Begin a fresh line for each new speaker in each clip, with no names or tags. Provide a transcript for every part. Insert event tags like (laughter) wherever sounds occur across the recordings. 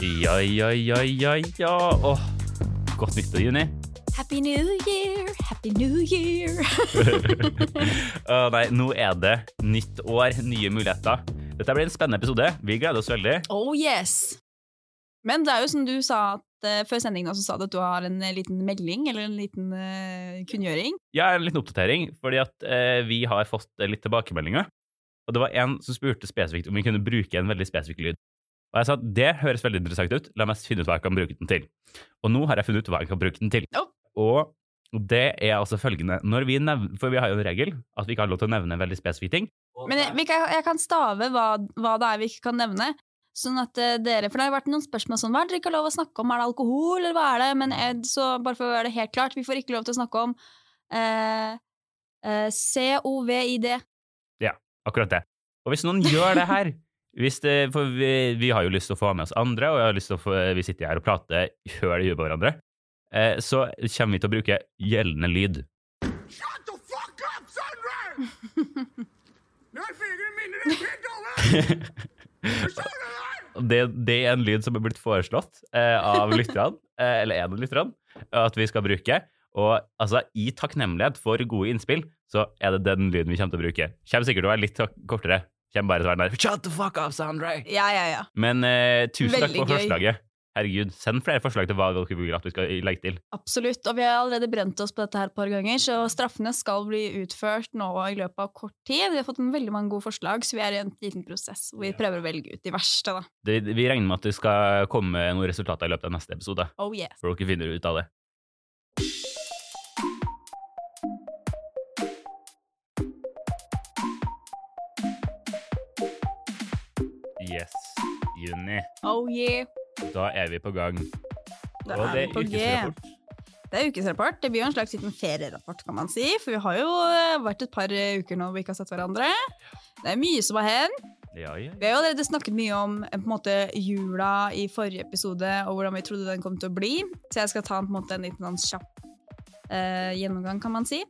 Ja, ja, ja, ja, ja. Åh, godt nyttår, Juni.
Happy New Year, Happy New Year. (laughs)
Åh, nei, nå er det nytt år, nye muligheter. Dette blir en spennende episode. Vi gleder oss veldig.
Oh yes. Men det er jo som du sa at uh, før sendingen så sa du at du har en eh, liten melding, eller en liten uh, kunngjøring.
Ja, en liten oppdatering, fordi at uh, vi har fått litt tilbakemeldinger. Og det var en som spurte spesifikt om vi kunne bruke en veldig spesifikk lyd. Og jeg sa at det høres veldig interessant ut, la meg finne ut hva jeg kan bruke den til. Og nå har jeg funnet ut hva jeg kan bruke den til.
Oh.
Og det er altså følgende når vi nevner, For vi har jo en regel at vi ikke har lov til å nevne en veldig spesifikk ting.
Men jeg, kan, jeg kan stave hva, hva det er vi ikke kan nevne. Sånn at eh, dere, For det har vært noen spørsmål sånn Hva er det dere ikke har lov å snakke om? Er det alkohol, eller hva er det? Men eh, så bare for å gjøre det helt klart, vi får ikke lov til å snakke om eh, eh, COVID.
Akkurat det. Og hvis noen gjør det her (laughs) det, For vi, vi har jo lyst til å få med oss andre, og jeg har lyst til å få, vi sitter her og prater høl i huet på hverandre. Eh, så kommer vi til å bruke gjeldende lyd.
Shut the fuck up, Sandra! (laughs) Nå er fingrene mine det er helt?
Og Det, det er en lyd som er blitt foreslått eh, av lytterne, eh, eller en av lytterne, at vi skal bruke. Og altså, i takknemlighet for gode innspill, så er det den lyden vi kommer til å bruke. Kommer sikkert til å være litt kortere. Kommer bare til å være der. Shut the fuck up, Sandra!
Ja, ja, ja.
Men eh, tusen takk for
gøy.
forslaget. Herregud, send flere forslag til hva dere vil at vi skal legge til.
Absolutt. Og vi har allerede brent oss på dette her et par ganger, så straffene skal bli utført nå i løpet av kort tid. Vi har fått en veldig mange gode forslag, så vi er i en liten prosess hvor vi prøver å velge ut de verste. da.
Det, vi regner med at det skal komme noen resultater i løpet av neste episode.
Oh yes.
For dere finner ut av det. Yes, juni.
Oh yeah.
Da er vi på gang.
Da
Og det er ukesrapport.
Det er ukesrapport. Det blir jo en slags liten ferierapport, kan man si. For vi har jo eh, vært et par eh, uker nå hvor vi ikke har sett hverandre. Det er mye som har hendt.
Ja, ja.
Vi har jo allerede snakket mye om eh, på en måte, jula i forrige episode, og hvordan vi trodde den kom til å bli. Så jeg skal ta på en, måte, en liten sånn kjapp eh, gjennomgang, kan man si.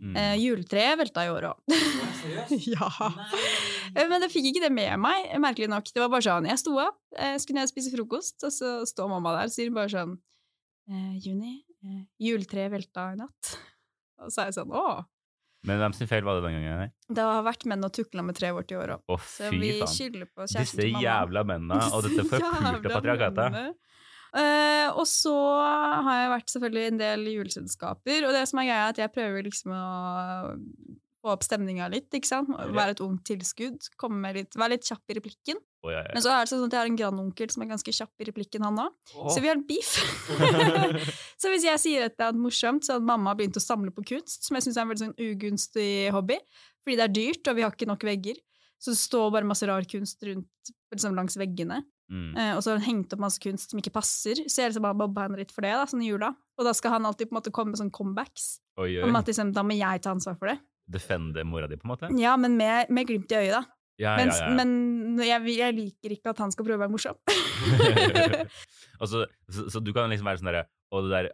Mm.
Eh, juletreet velta i år òg. (laughs) ja. Eh, Men jeg fikk ikke det med meg, merkelig nok. Det var bare sånn, Jeg sto opp, eh, skulle ned og spise frokost, og så står mamma der og sier bare sånn eh, Juni, eh, juletreet velta i natt. Og så er jeg sånn Å!
Men hvem sin feil var det den gangen? her?
Det har vært menn og tukla med treet vårt i år òg. Så vi skylder på kjæresten
Disse
til mamma.
jævla mennene og dette (laughs) forpulte patriarkatet.
Eh, og så har jeg vært selvfølgelig en del juleselskaper, og det som er greia er at jeg prøver liksom å få opp stemninga litt, ikke sant? Være et ungt tilskudd, komme med litt, være litt kjapp i replikken.
Oh, ja, ja.
Men så er det sånn at jeg har en grandonkel som er ganske kjapp i replikken, han òg.
Oh.
Så vi har en beef. (laughs) så hvis jeg sier et eller annet morsomt, så har mamma begynt å samle på kunst, som jeg syns er en veldig sånn ugunstig hobby, fordi det er dyrt, og vi har ikke nok vegger. Så det står bare masse rar kunst rundt liksom langs veggene.
Mm.
Eh, og så har hun hengt opp masse kunst som ikke passer, så jeg liksom bare mobba henne litt for det, da, sånn i jula. Og da skal han alltid på en måte komme med sånne comebacks.
Oi,
Om at liksom, da må jeg ta ansvar for det.
Defende mora di, på en måte?
Ja, men med, med glimt i øyet, da.
Ja,
Men,
ja, ja.
men jeg, jeg liker ikke at han skal prøve å være morsom. (laughs) (laughs)
altså, så, så, så du kan liksom være sånn derre Og det der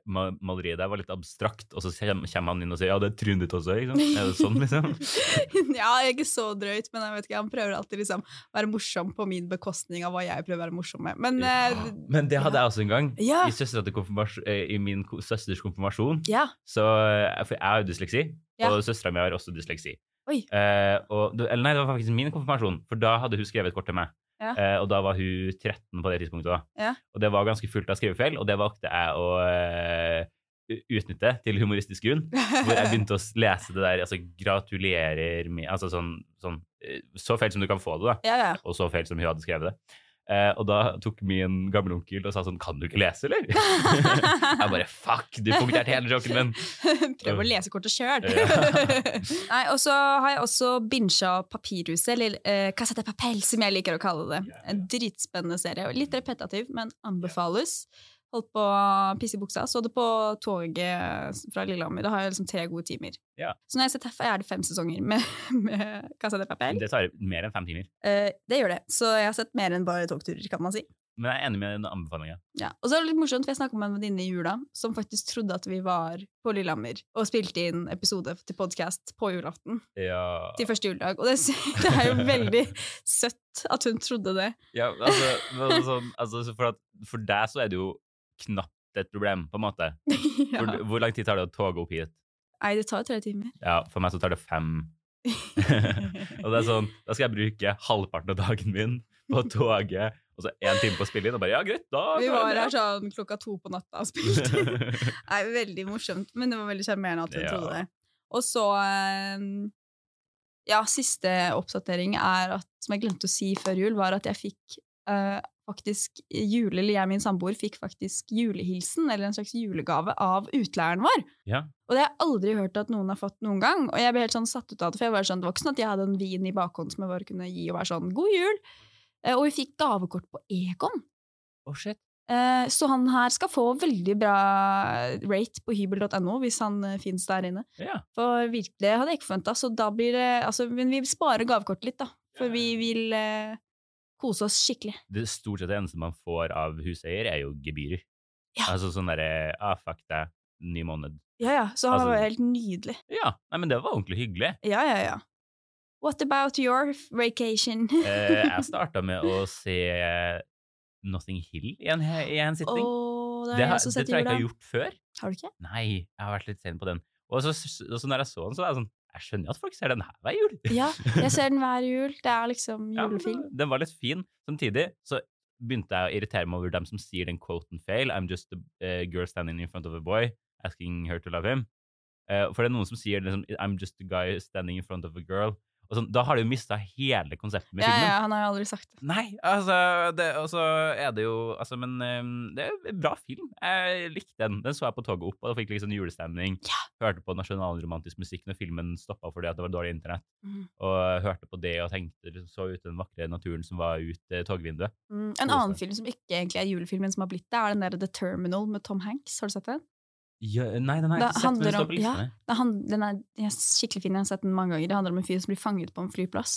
maleriet der var litt abstrakt, og så kommer han inn og sier ja, det er trynet ditt også, ikke sant? Er det sånn, liksom? (laughs)
ja, jeg er ikke så drøyt, men jeg vet ikke, han prøver alltid liksom være morsom på min bekostning av hva jeg prøver å være morsom med. Men eh,
Men det hadde jeg også en gang.
Ja.
I, eh, I min søsters konfirmasjon.
ja.
Så, eh, for jeg har jo dysleksi,
Ja.
og søstera mi har også dysleksi. Eh, og, eller nei, det var faktisk min konfirmasjon, for da hadde hun skrevet et kort til meg.
Ja.
Eh, og da var hun 13 på det tidspunktet. da.
Ja.
Og det var ganske fullt av skrivefeil, og det valgte jeg å eh, utnytte til humoristisk grunn. Hvor jeg begynte å lese det der altså gratulerer med Altså sånn, sånn eh, Så feil som du kan få det, da.
Ja, ja.
Og så feil som hun hadde skrevet det. Eh, og da tok min gamle onkel og sa sånn Kan du ikke lese, eller? (laughs) jeg bare fuck, du punkterte hele joken min. (laughs)
Prøv å lese kortet sjøl. (laughs) Nei, og så har jeg også binsja Papirhuset, eller eh, Casa de Papel, som jeg liker å kalle det. En dritspennende serie. Litt repetativ, men anbefales. Holdt på å pisse i buksa. Så det på toget fra Lillehammer. Da har jeg liksom tre gode timer.
Ja.
Så når jeg har sett herfra, er det fem sesonger med, (laughs) med Casa de Papel.
Det tar mer enn fem timer.
Eh, det gjør det. Så jeg har sett mer enn bare togturer, kan man si.
Men jeg er enig med den anbefalingen.
Ja. Og så er det litt morsomt, for jeg snakka med en venninne i jula som faktisk trodde at vi var på Lillehammer og spilte inn episode til podkast på julaften.
Ja,
Til første juledag. Og det, (laughs) det er jo veldig søtt at hun trodde det.
ja altså, altså, sånn, altså for, at, for deg så er det jo knapt et problem, på en måte. (laughs)
ja.
hvor, hvor lang tid tar det å toge opp hit?
Nei, det tar tre timer.
Ja, for meg så tar det fem. (laughs) og det er sånn, da skal jeg bruke halvparten av dagen min på toget, og så én time på å spille inn, og bare ja, greit, da
Vi var her sånn klokka to på natta og spilte. (laughs) Nei, veldig morsomt, men det var veldig sjarmerende at hun
Ja.
trodde det. Og så eh, Ja, siste oppdatering er at, som jeg glemte å si før jul, var at jeg fikk eh, faktisk jule, eller jeg og min samboer fikk faktisk julehilsen, eller en slags julegave, av utleieren vår.
ja.
Og det har jeg aldri hørt at noen har fått noen gang. Og jeg ble helt sånn satt ut av det, for jeg var sånn, ikke sånn at jeg hadde en vin i bakhånd som jeg bare kunne gi og være sånn 'god jul'. Eh, og vi fikk gavekort på Egon.
Oh, shit.
Eh, Så han her skal få veldig bra rate på hybel.no hvis han finnes fins der inne.
Ja.
For virkelig, hadde jeg ikke forventa. Så da blir det altså, Men vi sparer gavekortet litt, da. For vi vil eh, kose oss skikkelig.
Det stort sett det eneste man får av huseier, er jo gebyrer.
Ja.
Altså sånn derre ah, fuck deg, ny måned.
Ja, ja. Så han
Altså-
var helt nydelig.
Ja, nei, men det var ordentlig hyggelig.
Ja, ja, ja. What about your vacation?
Eh, jeg (laughs) starta med å se Nothing Hill i en, i en sitting.
Åh, det
det,
har
det tror jeg ikke jeg har gjort før.
Har du ikke?
Nei, jeg har vært litt sen på den. Og så, og så når jeg så den, så var jeg sånn Jeg skjønner at folk ser den her hver jul.
Ja, (laughs) jeg ser den hver jul. Det er liksom
Ja. Den var litt fin. Samtidig så begynte jeg å irritere meg over dem som sier den quoten fail. I'm just a eh, girl standing in front of a boy asking her to love him. Eh, for det er noen som sier liksom, I'm just a guy standing in front of a girl. Sånn, da har de jo mista hele konseptet med
Ja,
filmen.
ja, han har jo aldri sagt det.
Nei, altså det, Og så er det jo altså, Men um, det er en bra film. Jeg likte den. Den så jeg på toget opp, og da fikk liksom julestemning.
Ja.
Hørte på nasjonalromantisk musikk når filmen stoppa fordi det var dårlig internett.
Mm.
Og hørte på det og tenkte så ut den vakre naturen som var ut eh, togvinduet.
Mm, en annen film som ikke egentlig er julefilmen som har blitt det, er den der The Terminal med Tom Hanks. Har du sett den?
Ja, nei, den har jeg ikke sett, men den står på
ja. den er, den er skikkelig fin, jeg har sett den mange ganger. Det handler om en fyr som blir fanget på en flyplass.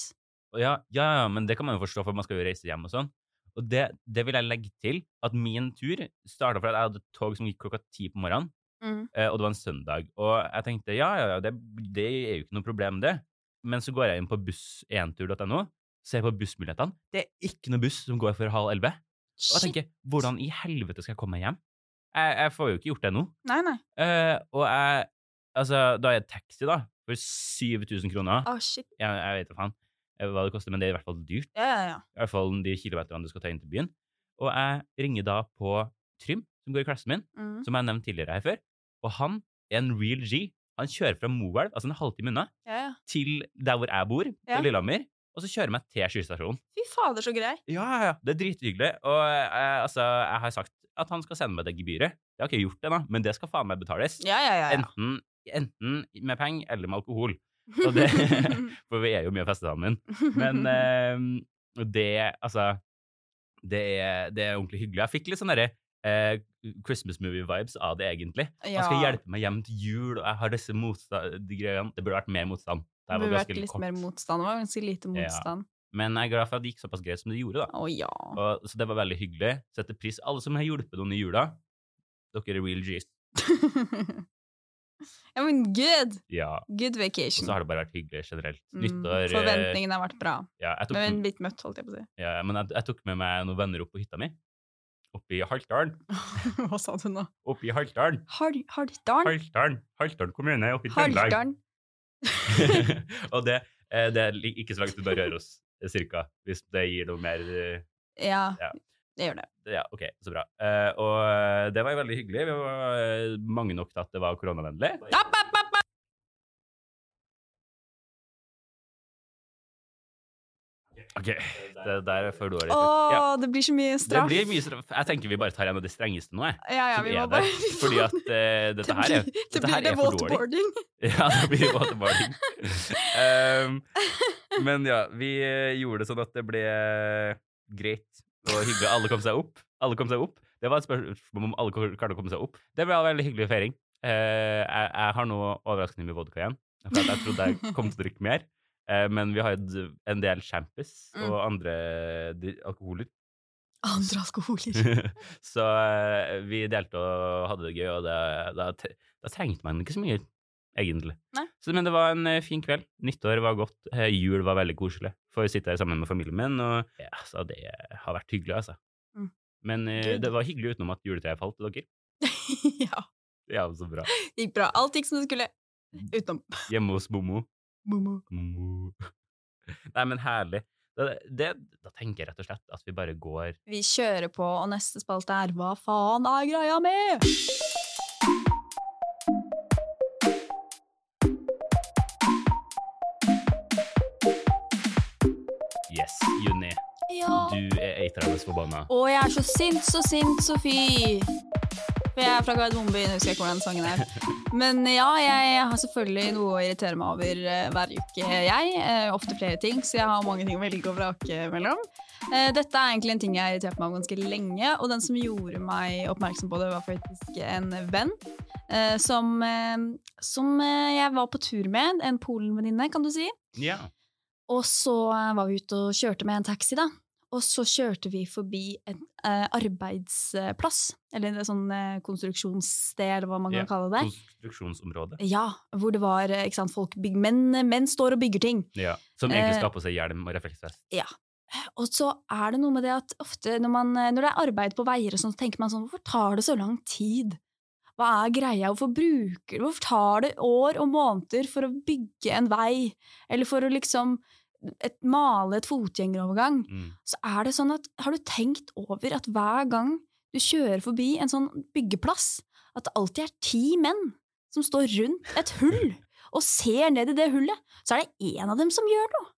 Ja, ja, ja, men det kan man jo forstå, for man skal jo reise hjem og sånn. Og det, det vil jeg legge til, at min tur starta for at jeg hadde tog som gikk klokka ti på morgenen.
Mm.
Eh, og det var en søndag. Og jeg tenkte ja, ja, ja, det, det er jo ikke noe problem, det. Men så går jeg inn på buss1tur.no, ser på bussmulighetene. Det er ikke noe buss som går for halv elleve. Og jeg tenker, hvordan i helvete skal jeg komme meg hjem? Jeg, jeg får jo ikke gjort det nå.
Nei, nei.
Uh, og jeg Altså, da er det taxi, da, for 7000 kroner.
Å, shit.
Jeg, jeg vet da faen eh, hva det koster, men det er i hvert fall dyrt.
Ja, ja, ja.
I hvert fall de kilometerne du skal ta inn til byen. Og jeg ringer da på Trym, som går i klassen min
Mm.
som jeg nevnte tidligere her før. Og han er en real G. Han kjører fra Moelv, altså en halvtime unna,
ja, ja.
til der hvor jeg bor, på Lillehammer, og så kjører meg til skysstasjonen.
Fy fader, så grei.
Ja, ja, ja. Det er drithyggelig. Og eh, altså, jeg har sagt at han skal sende meg det gebyret. Det har ikke gjort det ennå, men det skal faen meg betales.
Ja, ja, ja.
Enten, enten med penger eller med alkohol. (laughs) Det, (laughs) for vi er jo mye å feste sammen. Men eh, det, altså det er, det er ordentlig hyggelig. Jeg fikk litt sånn derre eh, Christmas movie-vibes av det, egentlig. Han skal hjelpe meg hjem til jul, og jeg har disse motstand, de greiene. Det burde vært mer motstand. Det
burde vært litt
kort.
mer motstand. Det var ganske lite
Ja.
motstand.
Men jeg er glad for at det gikk såpass greit som det gjorde. da.
Å ja.
Og, så det var veldig hyggelig. Setter pris Alle som har hjulpet noen i jula, dere er real G's. (laughs)
ja, men good!
Ja.
Good vacation.
Og så har det bare vært hyggelig generelt.
Mm,
Nyttår eh,
Forventningene har vært bra.
ja, tok,
Men blitt møtt, holdt jeg på å si.
ja, men jeg, jeg tok med meg noen venner opp på hytta mi. Oppe i Haltdalen. (laughs)
Hva sa du nå?
Oppe i Haltdalen.
Haltdalen?
Haltdalen. Haltdalen kommune oppe i Trøndelag. (laughs) Og det, eh, det er ikke så langt unna Røros, oss, cirka, hvis det gir noe mer eh,
Ja,
Ja.
det gjør det.
Ja, ok, så bra. Eh, og eh, det var jo veldig hyggelig. Vi var eh, mange nok til at det var koronavennlig.
App, app,
Ok, det der er for dårlig.
Å,
Ja,
det blir så mye
det
straff.
blir mye straff. Jeg tenker vi bare tar en av de strengeste nå, jeg.
Ja, ja, vi må bare
der. Fordi at
uh, (laughs)
dette her er,
det
dette
blir
her
det
er for dårlig.
waterboarding. (laughs)
Ja, det blir waterboarding. um, men ja, vi eh, gjorde det sånn at det ble greit og hyggelig. Alle kom seg opp. Alle kom seg opp. Det var et spørsmål om alle klarte å komme seg opp. Det ble en veldig hyggelig feiring. Uh, jeg, jeg har nå overraskende mye vodka igjen. For at jeg trodde jeg kom til å drikke mer. Eh, men vi har hatt en del champis
Mm.
og andre alkoholer.
Andre alkoholer. (laughs)
så eh, vi delte og hadde det gøy, og da, da trengte man ikke så mye, egentlig. Så, men det var en eh, fin kveld. Nyttår var godt. Jul var veldig koselig. Får sitte her sammen med familien min, og ja, så det har vært hyggelig, altså.
Mm.
Men eh, det var hyggelig utenom at juletreet falt til dere. (laughs)
ja,
Ja, så bra.
gikk bra. Alt gikk som det skulle. Utenom
Hjemme hos Momo.
Momo.
Mumu. (laughs) Nei, men herlig. Det, det, da tenker jeg rett og slett at vi bare går
Vi kjører på, og neste spalte er Hva faen er greia med?
Yes, Juni.
Ja.
Du er eitrende forbanna.
Og jeg er så sint, så sint, Sofie. For jeg er fra Gardermoen, husker jeg ikke hvordan sangen er. Men ja, jeg har selvfølgelig noe å irritere meg over eh, hver uke, jeg. Eh, ofte flere ting, så jeg har mange ting å velge og vrake mellom. Eh, dette er egentlig en ting jeg har irritert meg over ganske lenge, og den som gjorde meg oppmerksom på det, var faktisk en venn. som, som jeg var på tur med, en Polen-venninne, kan du si.
Ja.
Og så var vi ute og kjørte med en taxi, da. Og så kjørte vi forbi en eh, arbeidsplass, eller en sånn eh, konstruksjonssted, eller hva man kan
Ja,
kalle det.
Konstruksjonsområde.
Ja, hvor det var eh, ikke sant, folk bygger, menn, menn står og bygger ting.
Ja. Som egentlig skal på seg hjelm og refleksvest.
Og så er det noe med det at ofte når, man, når det er arbeid på veier og sånn, så tenker man sånn, hvorfor tar det så lang tid? Hva er greia? Hvorfor bruker Hvorfor tar det år og måneder for å bygge en vei? Eller for å liksom et, male et fotgjengerovergang?
Mm.
så er det sånn at Har du tenkt over at hver gang du kjører forbi en sånn byggeplass, at det alltid er ti menn som står rundt et hull (laughs) og ser ned i det hullet, så er det én av dem som gjør noe.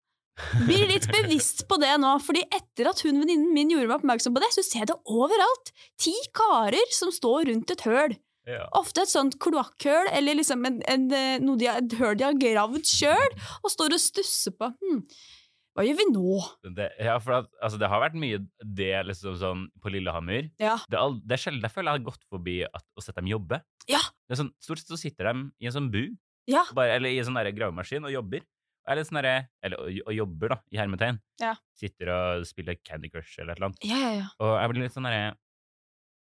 Blir litt bevisst på det nå, fordi etter at hun venninnen min gjorde meg oppmerksom på det, så ser jeg det overalt. Ti karer som står rundt et høl.
Ja.
Ofte et sånt kloakkhull eller liksom en, en, eh, noe de har, et hull de har gravd sjøl, og står og stusser på hm, hva gjør vi nå?
Det, ja, for at, altså, det har vært mye det liksom sånn på Lillehammer.
Ja.
Det er, det er sjelden jeg føler jeg har gått forbi at, og sett dem jobbe.
Ja.
Det er sånn, stort sett så sitter de i en sånn bu,
Ja.
bare, eller i en sånn gravemaskin, og jobber. Eller, sånn der, eller og, og jobber, da, i hermetegn.
Ja.
Sitter og spiller Candy Crush eller et eller annet.
Ja, ja, ja.
Og jeg blir litt sånn derre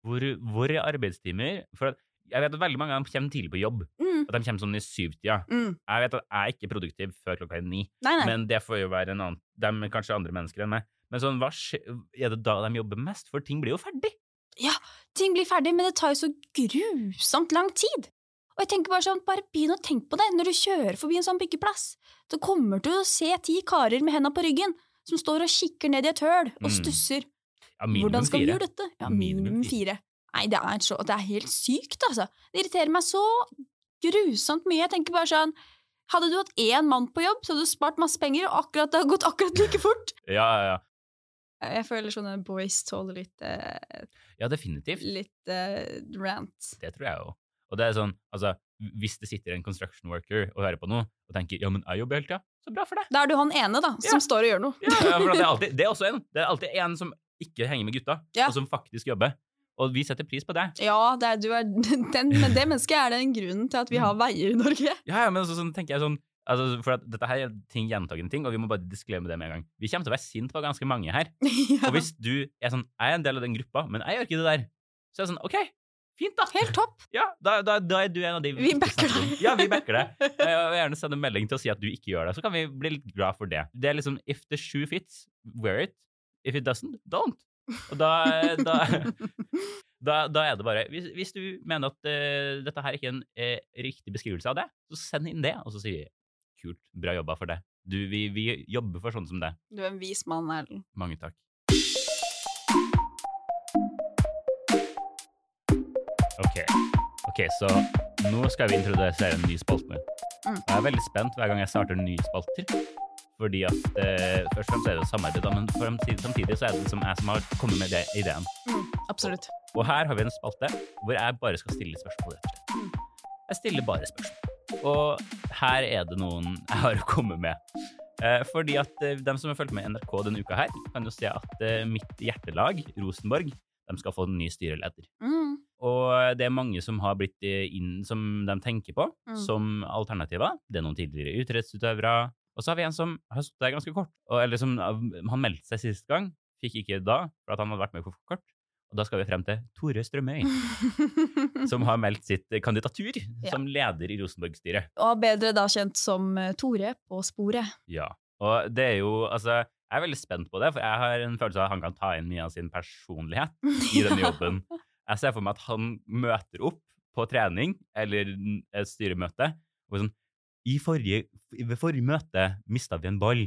hvor, hvor er arbeidstimer? For at jeg vet at veldig mange av dem kommer tidlig på jobb.
Mm,
At de kommer sånn i syvtida.
mm.
Jeg vet at jeg er ikke produktiv før klokka er ni.
Nei, nei.
Men det får jo være en annen De er kanskje andre mennesker enn meg. Men sånn, hva er det da de jobber mest? For ting blir jo ferdig.
Ja, Ting blir ferdig, men det tar jo så grusomt lang tid. Og jeg tenker bare sånn, bare begynn å tenke på det når du kjører forbi en sånn byggeplass. Så kommer du til å se ti karer med henda på ryggen som står og kikker ned i et høl og
Mm.
stusser.
Ja, minimum
Hvordan skal vi gjøre dette? Ja,
Minimum
minimum fire. Nei, det er, så, det er helt sykt, altså. Det irriterer meg så grusomt mye. Jeg tenker bare sånn, hadde du hatt én mann på jobb, så hadde du spart masse penger, og akkurat, det hadde gått akkurat like fort.
Ja, ja, ja.
Jeg føler sånne boys tåler litt, eh,
ja, definitivt.
litt eh, rant.
Det tror jeg jo. Og det er sånn, altså, hvis det sitter en construction worker og hører på noe, og tenker ja, men jeg jobber hele tida, så bra for deg.
Da er du han ene, da, som
Ja.
står og gjør noe.
Ja, ja, for det er, (laughs) alltid, det er også en. Det er alltid en som ikke henger med gutta,
Ja.
og som faktisk jobber. Og vi setter pris på det.
Ja, det er, du er, (laughs) den, men det mennesket er den grunnen til at vi har veier i Norge.
Ja, ja, men så, sånn tenker jeg sånn altså, For at dette her er ting gjentagende ting, og vi må bare diskleme det med en gang. Vi kommer til å være sint på ganske mange her. (laughs)
ja.
Og hvis du er sånn Jeg er en del av den gruppa, men jeg gjør ikke det der. Så er det sånn OK, fint, da.
Helt topp.
Ja, da, da, da er du en av de
Vi backer deg.
Ja, vi backer det. (laughs) Jeg vil gjerne sende en melding til å si at du ikke gjør det, så kan vi bli litt glad for det. Det er liksom if the shoe fits, wear it. If it doesn't, don't. Og da, da, da, da er det bare Hvis, hvis du mener at uh, dette her ikke er en uh, riktig beskrivelse av det, så send inn det, og så sier vi kult, bra jobba for det. Du, vi, vi jobber for sånn som det.
Du er en vis mann, Erlend.
Mange takk. Ok, ok, så nå skal vi introdusere en ny spalte.
Mm.
Jeg er veldig spent hver gang jeg starter nye spalter. Fordi at eh, Først og fremst er det jo samarbeid, men for samtidig, så er det liksom jeg som har kommet med det ideen.
Mm, absolutt.
Og her har vi en spalte hvor jeg bare skal stille spørsmål. rett og slett. Jeg stiller bare spørsmål. Og her er det noen (laughs) jeg har å komme med. Eh, fordi at eh, dem som har fulgt med NRK denne uka her, kan jo se at eh, mitt hjertelag, Rosenborg, de skal få en ny styreleder.
Mm.
Og det er mange som har blitt eh, inn som de tenker på
Mm.
som alternativer. Det er noen tidligere idrettsutøvere. Og så har vi en som har sittet der ganske kort. Og, eller som Han meldte seg sist gang, fikk ikke da, for at han hadde vært med for kort. Og da skal vi frem til Tore Strømøy, (laughs) som har meldt sitt kandidatur
Ja.
som leder i Rosenborg-styret.
Og bedre da kjent som eh, Tore på sporet.
Ja. Og det er jo, altså, jeg er veldig spent på det, for jeg har en følelse av at han kan ta inn mye av sin personlighet i (laughs) denne jobben. Jeg ser for meg at han møter opp på trening eller et styremøte og sånn forrige, Ved forrige møte mista vi en ball,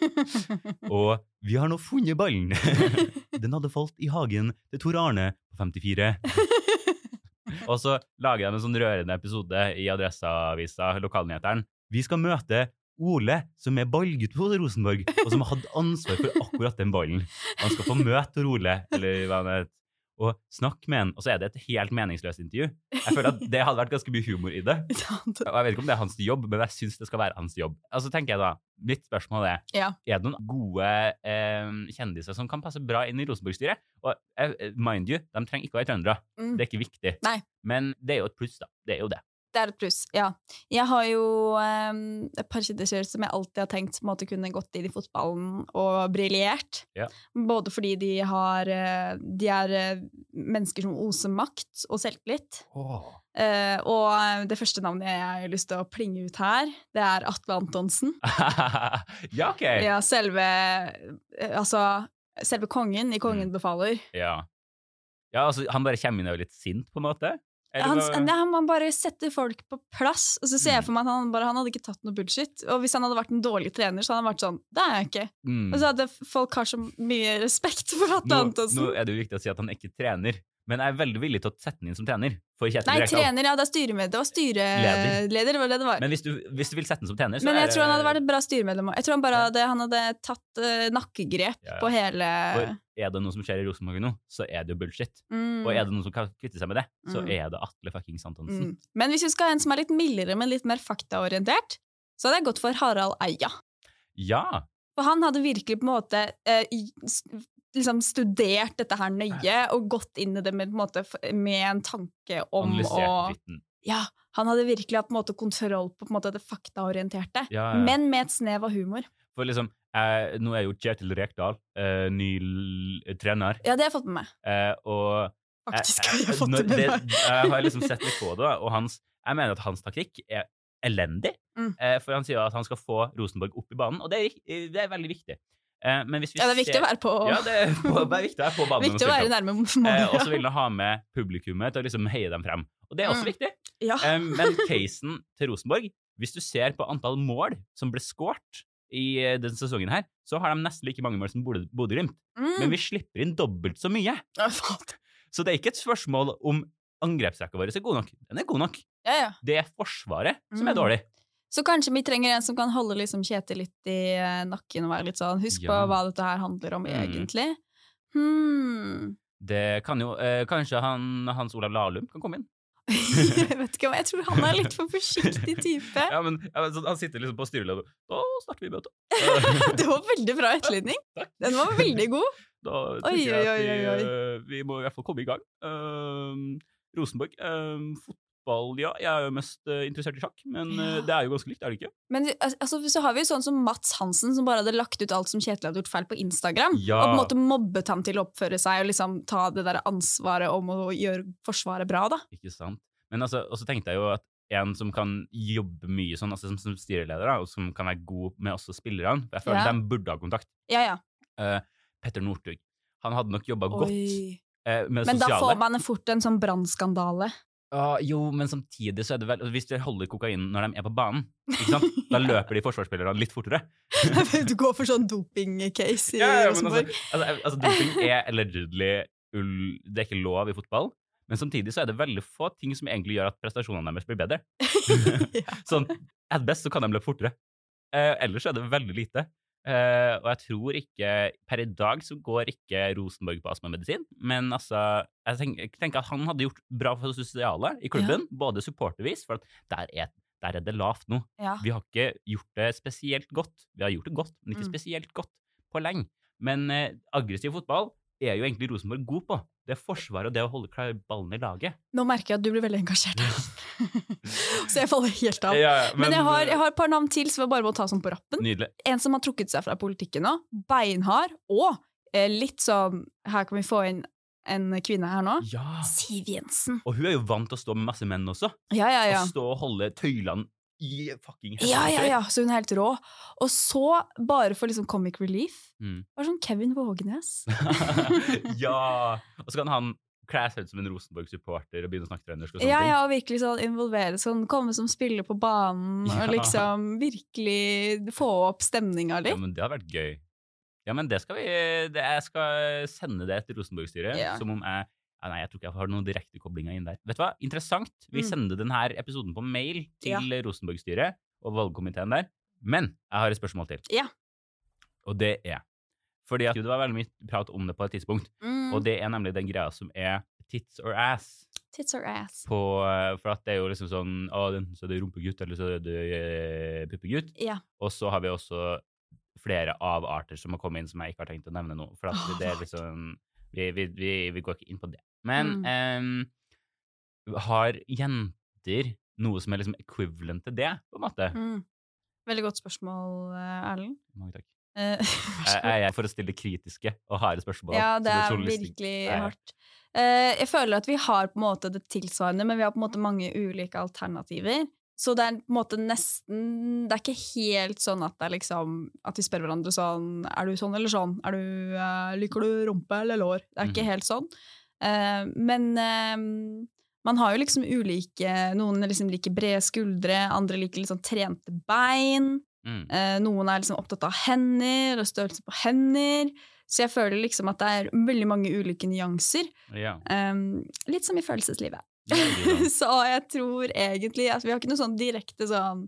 (laughs) og vi har nå funnet ballen. (laughs) Den hadde falt i hagen til Tor Arne på 54. Og så lager de en sånn rørende episode i Adresseavisa, lokalnyheteren. Vi skal møte Ole, som er ballgutt på Rosenborg, og som har hatt ansvar for akkurat den ballen. Han skal få møte Tor Ole, eller hva han heter, og snakke med en, Og så er det et helt meningsløst intervju. Jeg føler at (laughs) det hadde vært ganske mye humor i (laughs) det. Og jeg vet ikke om det er hans jobb, men jeg syns det skal være hans jobb. Og så tenker jeg da, Mitt spørsmål er
Ja.
er det noen gode eh, kjendiser som kan passe bra inn i Rosenborg-styret. Og eh, mind you, de trenger ikke å være trøndere.
Mm.
Det er ikke viktig.
Nei.
Men det er jo et pluss, da. Det er jo det.
Det er et pluss, ja. Jeg har jo um, et par kjendiser som jeg alltid har tenkt måte kunne gått inn i fotballen og briljert.
Ja.
Både fordi de har eh, De er eh, mennesker som oser makt og selvtillit. Eh, og eh, det første navnet jeg har lyst til å plinge ut her, det er Atle Antonsen. (laughs)
ja, OK.
Ja, selve Altså, selve kongen i Kongen
Mm.
befaler.
Ja. ja, altså, han bare kommer inn og er litt sint, på en måte?
Han, nei, han bare setter folk på plass, og så ser jeg
Mm.
for meg at han, bare, han hadde ikke tatt noe bullshit. Og hvis han hadde vært en dårlig trener, så hadde han vært sånn Det er jeg ikke.
Mm.
Og så hadde folk har så mye respekt for Atle Antonsen.
nå er det jo viktig å si at han ikke trener, men jeg er veldig villig til å sette den inn som trener. For Kjetil
Nei, trener, ja. Det, er styremedlem, det var styreleder, var det det var.
Men hvis du, hvis du vil sette den som trener, så
Men
er
jeg tror han hadde vært et bra styremedlem òg. Jeg tror han bare hadde, han hadde tatt uh, nakkegrep
Ja, ja.
på hele
For er det noe som skjer i Rosenborg nå, så er det jo bullshit.
mm,
Og er det noen som kan kvitte seg med det, så
Mm.
er det Atle fuckings Antonsen.
mm. Men hvis vi skal ha en som er litt mildere, men litt mer faktaorientert, så hadde jeg gått for Harald Eia.
Ja!
For han hadde virkelig på en måte eh, liksom studert dette her nøye og gått inn i det med, på en måte, med en tanke om å
Analysert.
Ja, han hadde virkelig hatt på en måte, kontroll på, på en måte, det faktaorienterte,
Ja, ja.
men med et snev av humor.
For liksom, eh, nå er jo Kjetil Rekdal eh, ny trener,
Ja, det har jeg fått med meg.
eh, og
Faktisk har jeg fått det med meg.
Jeg har liksom sett litt (laughs) på det, og hans, jeg mener at hans taktikk er elendig.
Mm.
Eh, for han sier at han skal få Rosenborg opp i banen, og det er, det er veldig viktig. Eh, men hvis vi
Ja, det er viktig
ser-
å være på,
Ja, det er, på, det er viktig å være på banen.
viktig å være nærme
Eh, og så vil du ha med publikummet til å liksom heie dem frem. Og det er også
Mm.
viktig.
ja.
Eh, men casen til Rosenborg, hvis du ser på antall mål som ble skåret i eh, denne sesongen her, så har de nesten like mange mål som Bodø- Bodø-Glimt.
Mm.
Men vi slipper inn dobbelt så mye. Så det er ikke et spørsmål om angrepsrekka vår er god nok. Den er god nok.
ja, ja.
Det er forsvaret som er
Mm.
dårlig.
Så kanskje vi trenger en som kan holde liksom Kjetil litt i eh, nakken og være litt sånn Husk på hva dette her handler om
Mm.
egentlig. Hmm.
Det kan jo eh, Kanskje han, Hans Olav Lahlum kan komme inn? (laughs)
jeg vet ikke om Jeg tror han er litt (laughs) for forsiktig type.
Ja, men, ja, men Han sitter liksom på styreleder Da starter vi møtet. (laughs)
Det var veldig bra
etterlydning.
Den var veldig god.
Da
Oi,
tenker jeg at
oi,
vi,
oi, oi.
eh, vi må i hvert fall komme i gang. Uh, Rosenborg. ehm, fotball, ja. Jeg er jo mest uh, interessert i sjakk, men
uh,
det er jo ganske likt, er det ikke?
Men altså, så har vi jo sånn som Mats Hansen, som bare hadde lagt ut alt som Kjetil hadde gjort feil på Instagram.
Ja.
Og på en måte mobbet ham til å oppføre seg og liksom ta det der ansvaret om å gjøre Forsvaret bra, da.
Ikke sant? Men altså, og så tenkte jeg jo at en som kan jobbe mye sånn, altså som, som styreleder, da, og som kan være god med også spillerne Jeg føler
Ja.
de burde ha kontakt.
Ja, ja.
Uh, Petter Northug. Han hadde nok jobba godt det
Men da får man fort en sånn brannskandale.
Ja, jo, men samtidig så er det vel Hvis de holder kokain når de er på banen, (laughs) da løper de forsvarsspillerne litt fortere. (laughs)
du går for sånn doping-case i
Ja, ja,
Rosenborg.
altså, altså, altså, doping er allegedly Det er ikke lov i fotball. Men samtidig så er det veldig få ting som egentlig gjør at prestasjonene deres blir bedre. (laughs) Sånn, at best så kan de løpe fortere. Eh, ellers er det veldig lite. Eh, og jeg tror ikke Per i dag så går ikke Rosenborg på astmamedisin, men altså Jeg tenker, tenker at han hadde gjort bra for det sosiale i klubben, både supportervis, for at der er, der er det lavt nå.
Ja.
Vi har ikke gjort det spesielt godt. Vi har gjort det godt, men ikke
Mm.
spesielt godt på lenge. Men uh, aggressiv fotball er jo egentlig Rosenborg god på. Det forsvaret og det å holde klar ballen i laget.
Nå merker jeg at du blir veldig engasjert. (laughs) så jeg faller helt av.
Ja, ja,
men, jeg, har,
eh,
jeg har et par navn til som jeg bare må ta sånn på rappen.
Nydelig.
En som har trukket seg fra politikken nå. Beinhard. Og eh, litt sånn Her kan vi få inn en kvinne her nå.
Ja.
Siv Jensen.
Og hun er jo vant til å stå med masse menn også.
Ja, ja, ja.
Og stå og holde tøylene i fucking
Ja, ja, ja, så hun er helt rå. Og så, bare for liksom comic relief,
Mm.
var sånn Kevin Vågenes. (laughs)
ja! Og så kan han kle seg ut som en Rosenborg-supporter og begynne å snakke trøndersk og sånne
Ja,
ting.
ja, og virkelig sånn involvere sånn, komme som spiller på banen, (laughs)
Ja.
og liksom virkelig få opp stemninga
Ja, men det hadde vært gøy. Ja, men det skal vi det, Jeg skal sende det til Rosenborg-styret,
Ja.
som om jeg Nei, jeg tror ikke jeg har noen direkte koblinger inn der. Vet du hva? Interessant. Vi
Mm.
sender denne episoden på mail til
Ja.
Rosenborg-styret og valgkomiteen der. Men jeg har et spørsmål til.
Ja.
Og det er Fordi at det var veldig mye prat om det på et tidspunkt,
Mm.
og det er nemlig den greia som er tits or ass.
Tits or ass.
På, for at det er jo liksom sånn Å, enten så er det rumpegutt, eller så er det uh, puppegutt.
Ja.
Og så har vi også flere avarter som har kommet inn som jeg ikke har tenkt å nevne nå. For at
Åh,
det er liksom vi, vi, vi, vi går ikke inn på det. Men
Mm.
um, har jenter noe som er liksom equivalent til det, på en måte?
Mm. Veldig godt spørsmål, eh, Erlend.
Mange takk.
Eh, (laughs)
Jeg, jeg er for å stille kritiske og harde spørsmål.
Ja, det er virkelig hardt. Eh, jeg føler at vi har på en måte det tilsvarende, men vi har på en måte mange ulike alternativer. Så det er på en måte nesten Det er ikke helt sånn at det liksom At vi spør hverandre sånn Er du sånn eller sånn? Du, uh, liker du rumpe eller lår? Det er ikke
Mhm.
helt sånn. Uh, men uh, man har jo liksom ulike Noen liksom liker brede skuldre, andre liker sånn trente bein.
Mm.
Noen er liksom opptatt av hender og størrelse på hender. Så jeg føler liksom at det er veldig mange ulike nyanser.
Ja.
Um, litt som i følelseslivet. (laughs) Så jeg tror egentlig altså, vi har ikke noe sånn direkte sånn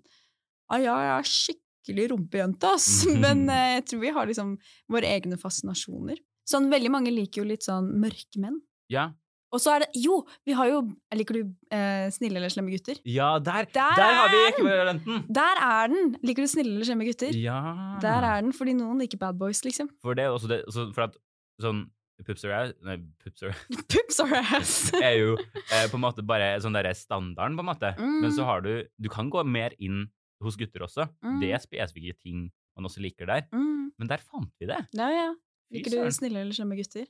Å ja, jeg er skikkelig rumpejente, ass. (laughs) (laughs) Men eh, jeg tror vi har liksom våre egne fascinasjoner. Sånn, veldig mange liker jo litt sånn mørke menn.
Ja.
Og så er det Jo, vi har jo Liker du eh, snille eller slemme gutter?
ja, der,
Der
der har vi ekvivalenten!
Der er den! Liker du snille eller slemme gutter?
Ja.
Der er den, fordi noen liker bad boys, liksom.
For det er også det, for at sånn Pups or ass Nei, pups or
Pups or ass! (laughs) (laughs)
er jo eh, på en måte bare sånn derre standarden, på en måte. Men så
Mm.
har du Du kan gå mer inn hos gutter også.
Mm.
Det er spesifikke ting man også liker der.
Mm.
Men der fant vi det.
Ja, ja. Liker du snille eller slemme gutter?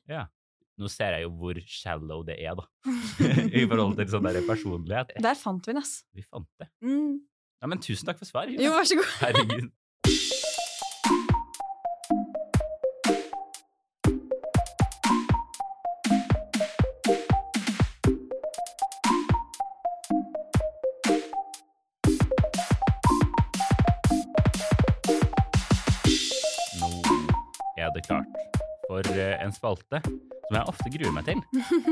Nå ser jeg jo hvor shallow det er, da. (laughs) I forhold til sånn der personlighet.
Der fant vi den, ass.
Vi fant det.
Mm.
Ja, men tusen takk for svar.
Jo, vær så god.
Herregud. Det klart for eh, en spalte som jeg ofte gruer meg til.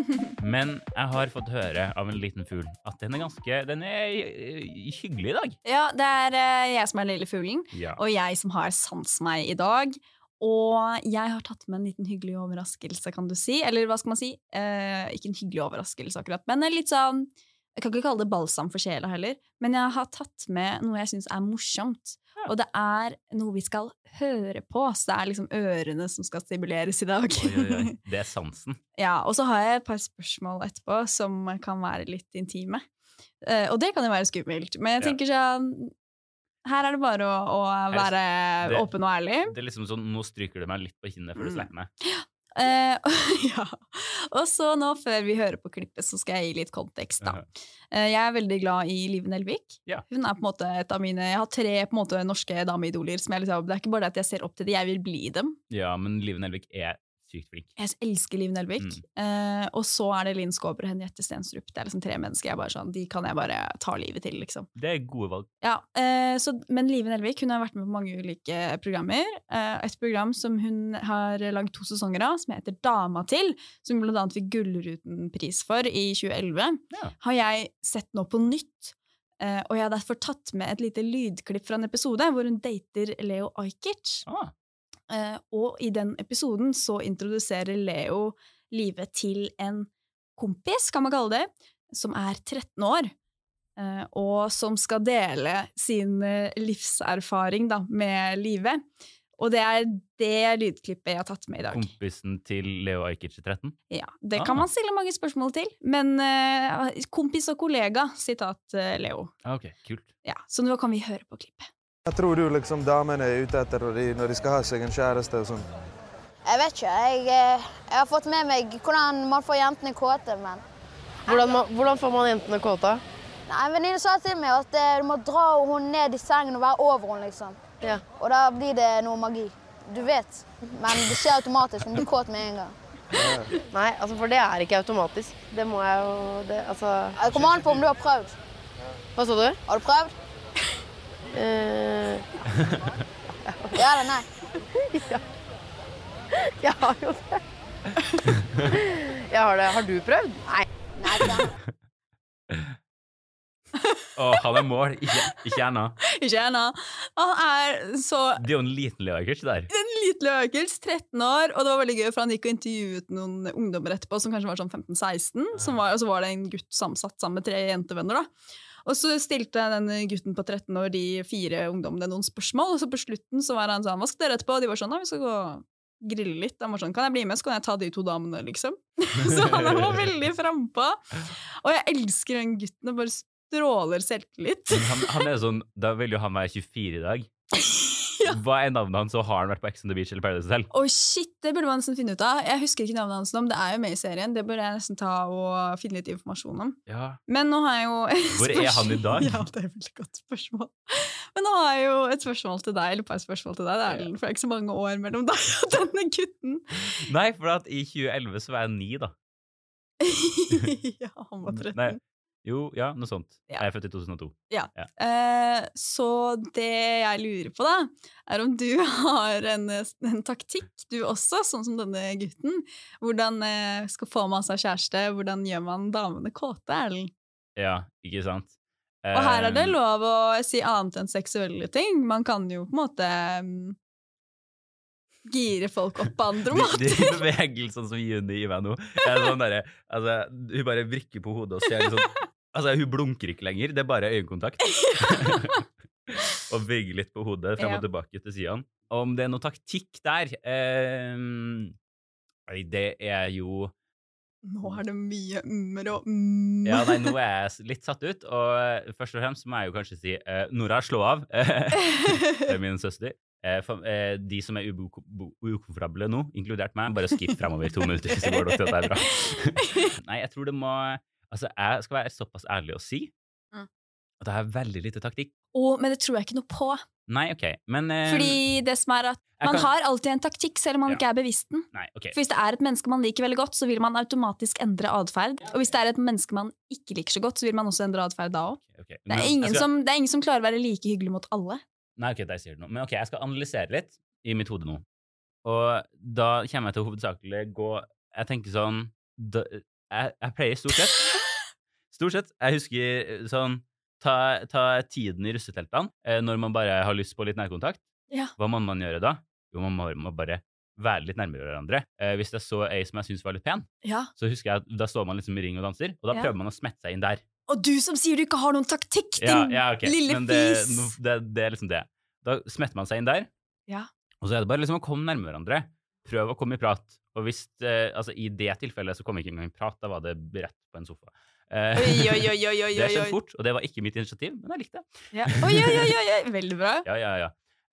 (laughs) Men jeg har fått høre av en liten fugl at den er ganske Den er eh, hyggelig i dag.
Ja, det er eh, jeg som er den lille fuglen,
Ja.
og jeg som har sans meg i dag. Og jeg har tatt med en liten hyggelig overraskelse, kan du si. Eller hva skal man si? Eh, ikke en hyggelig overraskelse, akkurat, men litt sånn Jeg kan ikke kalle det balsam for sjela heller, men jeg har tatt med noe jeg syns er morsomt. Og det er noe vi skal høre på, så det er liksom ørene som skal stimuleres i dag.
Oi, oi, oi. (laughs) Det er sansen.
Ja, og så har jeg et par spørsmål etterpå som kan være litt intime. Eh, og det kan jo være skummelt, men jeg
Ja.
tenker sånn Her er det bare å, å være
det-
åpen og ærlig.
Det er liksom sånn, Nå stryker du meg litt på kinnet før du
Mm.
slipper meg.
Eh, (laughs) ja. Og så nå, før vi hører på klippet, så skal jeg gi litt kontekst, da. Uh, jeg er veldig glad i Liv Nelvik.
Yeah.
Hun er på en måte et av mine Jeg har tre på en måte norske dameidoler. Som jeg liksom, det er ikke bare det at jeg ser opp til dem, jeg vil bli dem.
Ja, men Live Nelvik er sykt flink.
Jeg elsker Liv Nelvik.
Mm.
Eh, og så er det Linn Skåber og Henriette Stenstrup. Det er liksom tre mennesker jeg bare sånn, de kan jeg bare ta livet til, liksom.
Det er gode valg.
Ja, eh, så, Men Live Nelvik hun har vært med på mange ulike programmer. Eh, et program som hun har lagd to sesonger av, som heter Dama til, som blant annet fikk Gullruten-pris for i 2011,
Ja.
har jeg sett nå på nytt. Uh, og jeg har derfor tatt med et lite lydklipp fra en episode hvor hun dater Leo Ajkic.
Ah,
og i den episoden så introduserer Leo livet til en kompis, kan man kalle det, som er 13 år. eh, og som skal dele sin eh, livserfaring da, med livet. Og det er det lydklippet jeg har tatt med i dag.
kompisen til Leo Ajkic i 13?
Ja, det
Ah.
kan man stille mange spørsmål til. Men uh, kompis og kollega, sitat uh, Leo.
Ah, ok, kult.
Ja, så nå kan vi høre på klippet.
Hva tror du liksom damene er ute etter når de, når de skal ha seg en kjæreste og sånn? Jeg vet ikke. Jeg, eh, jeg har fått med meg hvordan man får jentene kåte, men
Hvordan, hvordan får man jentene kåte?
Nei, En venninne sa til meg at eh, du må dra henne ned i sengen og være over henne, liksom.
Ja.
Og da blir det noe magi. Du vet. Men det skjer automatisk. Hun blir kåt med en gang.
Nei, altså for det er ikke automatisk. Det må jeg jo det, Altså
Det kommer an på om du har prøvd.
Hva sa du?
Har du prøvd?
Eh,
Ja eller nei?
jeg har jo det. Jeg har det. Har du prøvd? Nei.
Nei,
Å, oh, han er mål, ikke, ikke ennå.
Ikke ennå. Han er så
Det er jo en liten Leakers der.
en liten løkels, 13 år, og det var veldig gøy, for han gikk og intervjuet noen ungdommer etterpå, som kanskje var sånn 15-16, og så var det en gutt samsatt sammen med tre jentevenner, da. Og så stilte den gutten på 13 år de fire ungdommene noen spørsmål, og så på slutten så var han sånn, hva skal dere etterpå? Og de var sånn, nei, vi skal gå grille litt. Han var sånn, kan jeg bli med, så kan jeg ta de to damene, liksom. (laughs) så han var (laughs) veldig frampå. Og jeg elsker den gutten, og bare stråler selvtillit.
Han, han er sånn, Da vil jo han være 24 i dag. (laughs)
Ja.
Hva er navnet hans, og har han vært på Ex on the Beach eller Paradise Hotel?
Oh, shit, det burde man nesten finne ut av. Jeg husker ikke navnet hans men det er jo med i serien. Det burde jeg nesten ta og finne litt informasjon om.
Ja.
Men nå har jeg jo et
Hvor er han i dag? (laughs)
Ja, det er et veldig godt spørsmål. Men nå har jeg jo et spørsmål til deg, eller et par spørsmål til deg. Det er, for det er ikke så mange år mellom deg og denne gutten.
Nei, for at i 2011 så var jeg ni, da. (laughs)
ja, han var 13.
Nei. Jo, ja, noe sånt.
Ja.
Jeg er født i 2002.
Eh, så det jeg lurer på, da, er om du (laughs) har en, en taktikk, du også, sånn som denne gutten. Hvordan eh, skal få med seg kjæreste? Hvordan gjør man damene kåte, Erlend?
Ja, ikke sant?
Og her er det
Eh,
lov å si annet enn seksuelle ting. Man kan jo på en måte mm, gire folk opp på andre (laughs)
de,
måter.
de bevegelsene som Juni gir meg nå er sånn der, altså, Hun bare vrikker på hodet og ser litt sånn Altså, hun blunker ikke lenger, det er bare øyekontakt. (laughs) og vegger litt på hodet frem og tilbake til sidene. Om det er noe taktikk der eh, det er jo
Nå er det mye mm-er og mm. (laughs)
Ja, nei, nå er jeg litt satt ut, og først og fremst må jeg jo kanskje si eh, Nora, slå av. (laughs) det er min søster. Eh, for, eh, de som er ukomfortable nå, inkludert meg, bare skipp fremover to minutter, så går det til at det er bra. nei, jeg tror det må Altså, jeg skal være såpass ærlig å si
Mm.
at jeg har veldig lite taktikk.
Å, men det tror jeg ikke noe på.
Nei, OK, men uh,
Fordi det som er at man
kan-
har alltid en taktikk, selv om man
Ja.
ikke er bevisst den.
Nei, okay.
For hvis det er et menneske man liker veldig godt, så vil man automatisk endre atferd. Og hvis det er et menneske man ikke liker så godt, så vil man også endre atferd da òg.
Okay,
Det, ingen
skal-
som- det er ingen som klarer å være like hyggelig mot alle.
Nei, ok, der sier du noe. Men ok, jeg skal analysere litt i mitt hode nå. Og da kommer jeg til å hovedsakelig gå Jeg tenker sånn da, jeg, jeg pleier stort sett Stort sett. Jeg husker eh, sånn Ta, ta tiden i russeteltene eh, når man bare har lyst på litt nærkontakt.
Ja.
Hva må man gjøre da? Jo, man må, må bare være litt nærmere hverandre. Eh, hvis jeg så ei som jeg syntes var litt pen,
Ja.
så husker jeg at da står man liksom i ring og danser, og da
Ja.
prøver man å smette seg inn der.
Og du som sier du ikke har noen taktikk, din
Ja, ja, ok.
lille
det,
fis!
det, det er liksom det. Da smetter man seg inn der,
Ja.
og så er det bare liksom å komme nærmere hverandre. Prøv å komme i prat. Og hvis, eh, altså I det tilfellet så kom jeg ikke engang i prat, da var det rett på en sofa. Eh,
Oi, oi, oi, oi, oi, (laughs)
det skjedde fort, og det var ikke mitt initiativ, men jeg likte det.
Ja. Oi, oi, oi, oi. Veldig bra. (laughs)
Ja, ja, ja.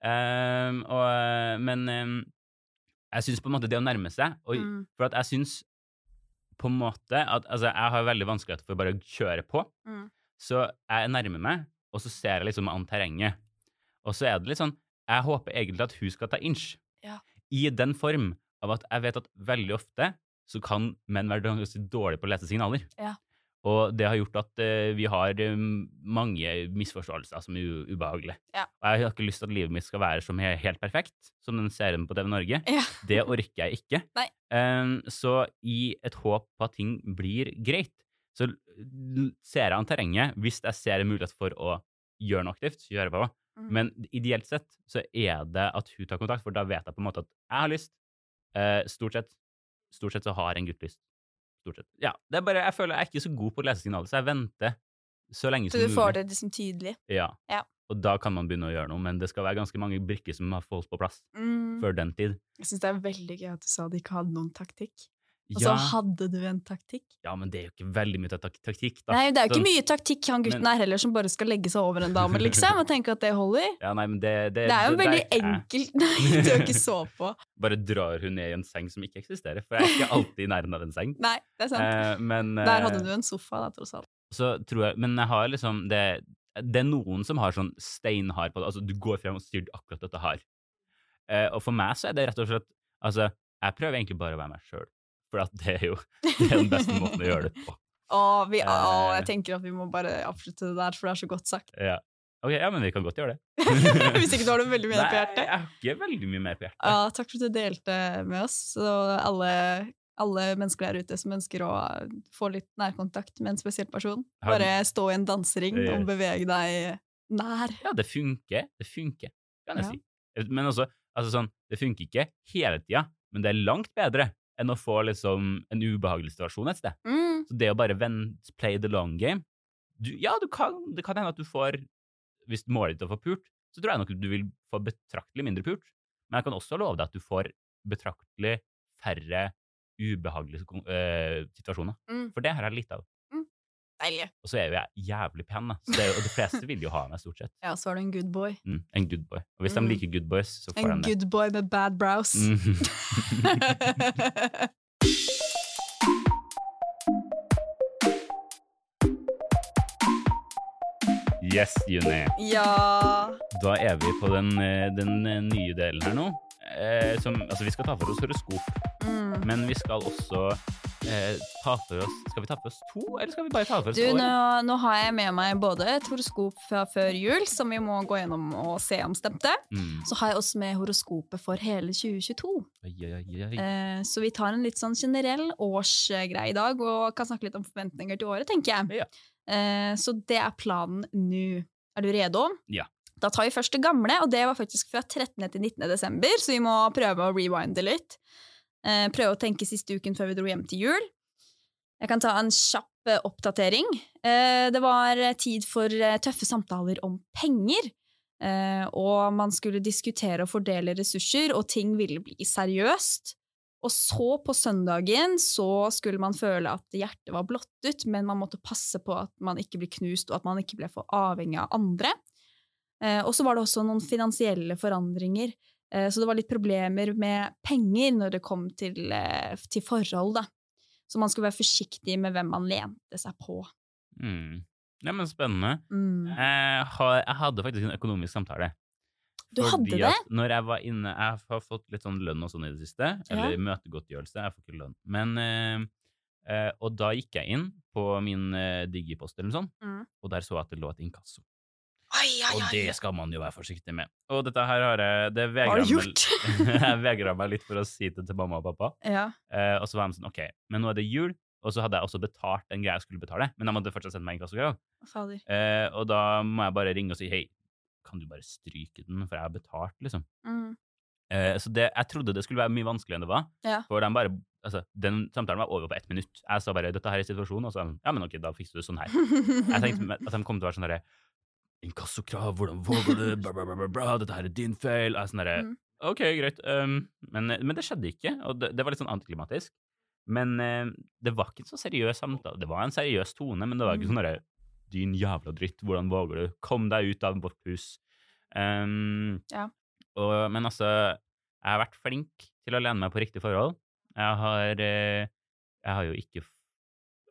Um, og, eh, men um, jeg syns på en måte det å nærme seg og,
Mm.
For at jeg syns på en måte at Altså, jeg har veldig vanskelighet for bare å kjøre på.
Mm.
Så jeg nærmer meg, og så ser jeg liksom an terrenget. Og så er det litt sånn Jeg håper egentlig at hun skal ta inch.
Ja.
I den form av at jeg vet at veldig ofte så kan menn være dårlige på å lese signaler.
Ja.
Og det har gjort at eh, vi har um, mange misforståelser som er ubehagelige.
Ja.
Og jeg har ikke lyst til at livet mitt skal være som helt perfekt, som den serien på TV Norge.
Ja. (laughs)
Det orker jeg ikke.
Nei.
Um, så i et håp på at ting blir greit, så ser jeg an terrenget. Hvis jeg ser en mulighet for å gjøre noe aktivt, så gjør jeg på.
Mm.
Men ideelt sett så er det at hun tar kontakt, for da vet jeg på en måte at jeg har lyst. Eh, stort sett. Stort sett så har en gutt lyst. Stort sett. Ja, det er bare, jeg føler jeg er ikke så god på å lese signaler, så jeg venter så lenge
Så
som
du får det liksom tydelig.
Ja.
Ja.
Og da kan man begynne å gjøre noe, men det skal være ganske mange brikker som har falt på plass
Mm.
før den tid.
Jeg syns det er veldig gøy at du sa at de ikke hadde noen taktikk. Og så
Ja.
hadde du en taktikk.
Ja, men det er jo ikke veldig mye tak taktikk, da.
Nei, det er jo ikke mye taktikk han gutten
Men-
er heller, som bare skal legge seg over en dame, liksom, og tenke at det holder.
Ja, nei, men det, det,
Det er jo
det-
veldig (laughs)
det er
enkelt Nei, du har ikke så på. (laughs)
Bare drar hun ned i en seng som ikke eksisterer, for jeg er ikke alltid i nærheten av en seng.
Nei, det er sant.
Eh, men,
Der hadde
eh,
du en sofa, da, tross alt.
så tror jeg, Men jeg har liksom det, det er noen som har sånn steinhard på det. Altså, du går frem og styrer akkurat dette her. Eh, og for meg så er det rett og slett Altså, jeg prøver egentlig bare å være meg sjøl. For det er jo det (laughs) er den beste måten å gjøre det på. (laughs)
Å, vi, å,
Eh.
jeg tenker at vi må bare avslutte det der, for det er så godt sagt.
Ja. Ok, ja, men vi kan godt gjøre det. (laughs)
Hvis ikke du har noe veldig mye på
Nei,
hjertet.
jeg har ikke veldig mye mer på hjertet.
Ja, takk for at du delte med oss. Og alle, alle mennesker der ute som ønsker å få litt nærkontakt med en spesiell person. Bare stå i en dansering og bevege deg nær.
Ja, det funker. Det funker, kan jeg
Ja.
si. Men også, altså sånn, det funker ikke hele tida, men det er langt bedre enn å få liksom en ubehagelig situasjon et sted.
Mm.
Så det å bare vent, play the long game du, Ja, du kan, det kan hende at du får Hvis målet ditt er å få pult, så tror jeg nok du vil få betraktelig mindre pult. Men jeg kan også love deg at du får betraktelig færre ubehagelige uh, situasjoner.
Mm.
For det har jeg litt av.
Deilig.
Og så er jo jeg jævlig pen, da. Så det jo, og de fleste vil jo ha meg, stort sett. (laughs)
Ja, så er du en good boy.
Mm, en good boy. Og hvis
Mm.
de liker good boys, så får
En
de det.
good boy med bad brows.
Mm. (laughs) Yes, Juni.
ja
Da er vi på den, eh, den eh, nye delen her nå. Eh, som, altså, vi skal ta for oss horoskop,
mm.
men vi skal også eh, oss Skal vi ta for oss to, eller skal vi bare ta for oss
Du, nå, nå har jeg med meg både et horoskop fra før jul, som vi må gå gjennom og se om stemte.
Mm.
Så har jeg også med horoskopet for hele 2022.
Oi, oi, oi, oi.
Eh, så vi tar en litt sånn generell årsgreie i dag, og kan snakke litt om forventninger til året, tenker jeg.
Ja.
Eh, så det er planen nå. Er du redo?
Ja.
Da tar vi først det gamle, og det var faktisk fra 13. til 19. desember, så vi må prøve å rewinde litt. Eh, prøve å tenke siste uken før vi dro hjem til jul. Jeg kan ta en kjapp eh, oppdatering. Eh, det var eh, tid for eh, tøffe samtaler om penger. Eh, og man skulle diskutere og fordele ressurser, og ting ville bli seriøst. Og så, på søndagen, så skulle man føle at hjertet var blottet, men man måtte passe på at man ikke ble knust, og at man ikke ble for avhengig av andre. Og så var det også noen finansielle forandringer. Eh, så det var litt problemer med penger når det kom til, eh, til forhold, da. Så man skulle være forsiktig med hvem man lente seg på.
Mm. Ja, men spennende.
Mm.
Jeg, har, jeg hadde faktisk en økonomisk samtale.
Du hadde det?
Når jeg var inne Jeg har fått litt sånn lønn og sånn i det siste. Eller møtegodtgjørelse. Jeg får ikke lønn. Men eh, Og da gikk jeg inn på min digipost eller noe sånt,
Mm.
og der så jeg at det lå et inkasso. Og det skal man jo være forsiktig med. Og dette her har jeg Det
du (laughs)
jeg vegra meg litt for å si det til mamma og pappa.
Ja.
Eh, og så var de sånn OK, men nå er det jul. Og så hadde jeg også betalt en greie jeg skulle betale, men de hadde fortsatt sendt meg
Fader.
Eh, og da må jeg bare ringe og si hei, kan du bare stryke den, for jeg har betalt, liksom.
Mm.
Eh, så det, jeg trodde det skulle være mye vanskeligere enn det var.
Ja.
For de bare, altså, den samtalen var over på ett minutt. Jeg sa bare 'dette her er situasjonen', og så ja, men ok, da fikser du sånn her. (laughs) Jeg tenkte at de kom til å være sånn derre Inkassokrav, hvordan våger du? Bra, bra, bra, bra, dette her er din feil. Jeg er sånn derre
Mm.
Ok, greit. Um, men, men det skjedde ikke, og det, det var litt sånn antiklimatisk. Men uh, det var ikke en så seriøs samtale. Det var en seriøs tone, men det var ikke
Mm.
sånn derre Din jævla dritt, hvordan våger du? Kom deg ut av vårt hus. Um,
Ja.
og, men altså, jeg har vært flink til å lene meg på riktige forhold. Jeg har, uh, jeg har jo ikke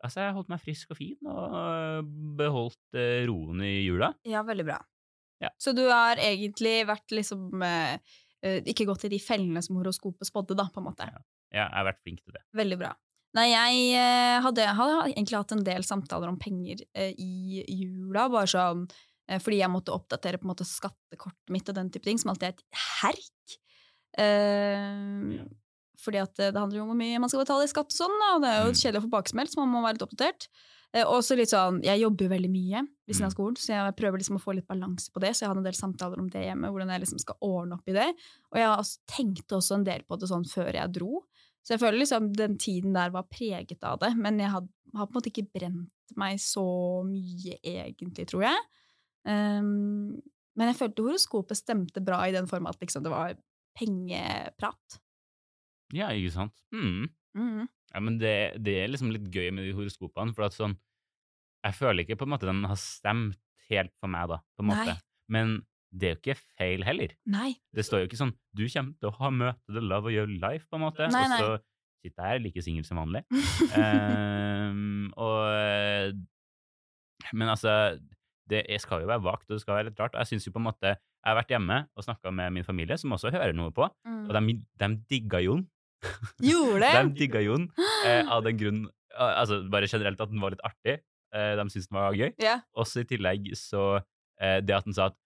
Altså, jeg holdt meg frisk og fin og beholdt eh, roen i jula.
Ja, veldig bra.
Ja.
Så du har egentlig vært liksom eh, Ikke gått i de fellene som horoskopet spådde, da, på en måte.
Ja. Jeg har vært flink til det.
Veldig bra. Nei, jeg hadde, hadde egentlig hatt en del samtaler om penger eh, i jula, bare sånn eh, fordi jeg måtte oppdatere på en måte skattekortet mitt og den type ting, som alltid er et herk. Eh, Fordi at eh, det handler jo om hvor mye man skal betale i skatt og sånn, og det er jo
Mm.
kjedelig å få baksmelt, så man må være litt oppdatert. Eh, Og så litt sånn, Jeg jobber jo veldig mye ved siden av
Mm.
skolen, så jeg prøver liksom å få litt balanse på det. Så jeg hadde en del samtaler om det hjemme, hvordan jeg liksom skal ordne opp i det. Og jeg tenkte også en del på det sånn før jeg dro. Så jeg føler liksom den tiden der var preget av det, men jeg had, har på en måte ikke brent meg så mye egentlig, tror jeg. Um, men jeg følte horoskopet stemte bra i den form at liksom det var pengeprat.
Ja, ikke sant? Mm.
Mm.
Ja, men det, det er liksom litt gøy med de horoskopene, for at sånn Jeg føler ikke på en måte den har stemt helt for meg, da, på en
Nei.
Men det er jo ikke feil heller.
Nei.
Det står jo ikke sånn Du kommer til å ha møte the love of your life, på en måte.
Nei, nei.
Og så sitter jeg her like singel som vanlig. um, (laughs) og Men altså det skal jo være vagt, og det skal være litt rart. Jeg synes jo på en måte Jeg har vært hjemme og snakka med min familie, som også hører noe på, og de, de digga Jon.
Gjorde
De
det?
digga Jon eh, av den grunn eh, Altså bare generelt at den var litt artig. Eh, de syntes den var gøy.
Ja.
Også i tillegg så eh, Det at den sa at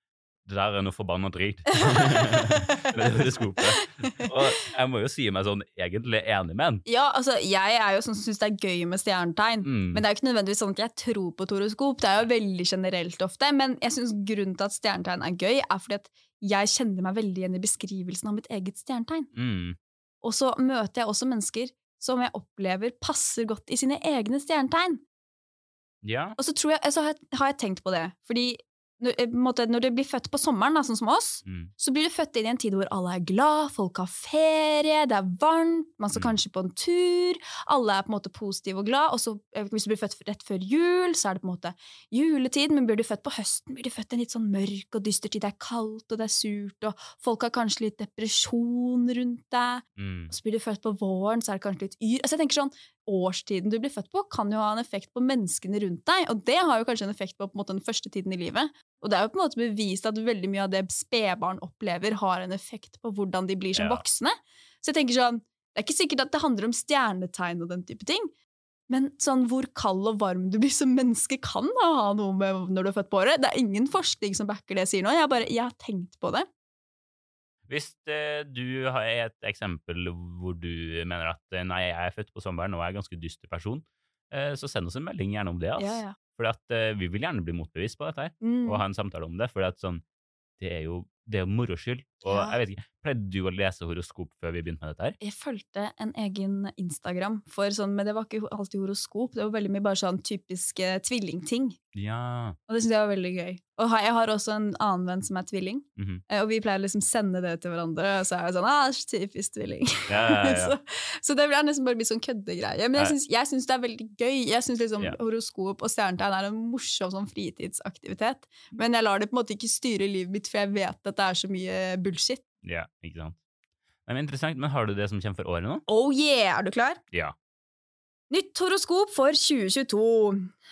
det der er noe forbanna drit. (laughs) (laughs) med det. Og jeg må jo si meg sånn egentlig enig med den.
ja, altså, jeg er jo sånn som syns det er gøy med stjernetegn.
Mm.
Men det er jo ikke nødvendigvis sånn at jeg tror på toroskop. Det er jo veldig generelt ofte. Men jeg synes grunnen til at stjernetegn er gøy, er fordi at jeg kjenner meg veldig igjen i beskrivelsen av mitt eget stjernetegn.
Mm.
Og så møter jeg også mennesker som jeg opplever passer godt i sine egne stjernetegn.
Ja.
Og så, tror jeg, så har, jeg, har jeg tenkt på det. Fordi når, eh, når du blir født på sommeren, da, sånn som oss,
Mm.
så blir du født inn i en tid hvor alle er glad, folk har ferie, det er varmt, man skal
Mm.
kanskje på en tur, alle er på en måte positive og glad, og så eh, hvis du blir født rett før jul, så er det på en måte juletid, men blir du født på høsten, blir du født i en litt sånn mørk og dyster tid, det er kaldt og det er surt, og folk har kanskje litt depresjon rundt deg,
Mm.
og så blir du født på våren, så er det kanskje litt yr. Altså jeg tenker sånn, Årstiden du blir født på, kan jo ha en effekt på menneskene rundt deg, og det har jo kanskje en effekt på, på en måte, den første tiden i livet. Og det er jo på en måte bevist at veldig mye av det spedbarn opplever, har en effekt på hvordan de blir som
Ja.
voksne. Så jeg tenker sånn, det er ikke sikkert at det handler om stjernetegn og den type ting, men sånn hvor kald og varm du blir som menneske kan da ha noe med når du er født på året. Det er ingen forskning som backer det jeg sier nå, jeg, bare, jeg har tenkt på det.
Hvis eh, du har et eksempel hvor du mener at eh, nei, jeg er født på sommeren og er en ganske dyster person, eh, så send oss en melding gjerne om det. ass.
Ja, ja.
Eh, vi vil gjerne bli motbevist på dette her,
Mm.
og ha en samtale om det. For sånn, det er jo det er jo moro skyld. Og
Ja.
jeg vet ikke, Pleide du å lese horoskop før vi begynte med dette her?
jeg fulgte en egen Instagram, for sånn, men det var ikke alltid horoskop. Det var veldig mye bare sånn typiske tvillingting.
Ja.
Og det synes jeg var veldig gøy. Og jeg har også en annen venn som er tvilling,
mm
-hmm. og vi pleier liksom sende det til hverandre, og så er jeg sånn, ah, typisk tvilling.
Ja, ja, ja. (laughs)
så, så det blir nesten bare blitt sånn køddegreie. Men jeg syns, det er veldig gøy. Jeg syns liksom horoskop og stjernetegn er en morsom sånn fritidsaktivitet. Men jeg lar det på en måte ikke styre livet mitt, for jeg vet at det er så mye bullshit.
ja, ikke sant. Men interessant, men har du det som kommer for året nå?
Oh yeah! Er du klar?
Ja.
Nytt horoskop for 2022.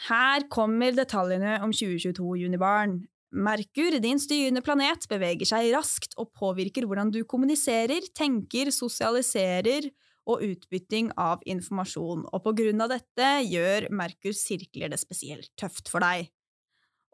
Her kommer detaljene om 2022, junibarn. Merkur, din styrende planet, beveger seg raskt og påvirker hvordan du kommuniserer, tenker, sosialiserer og utbytting av informasjon. Og på grunn av dette gjør Merkur sirkler det spesielt tøft for deg.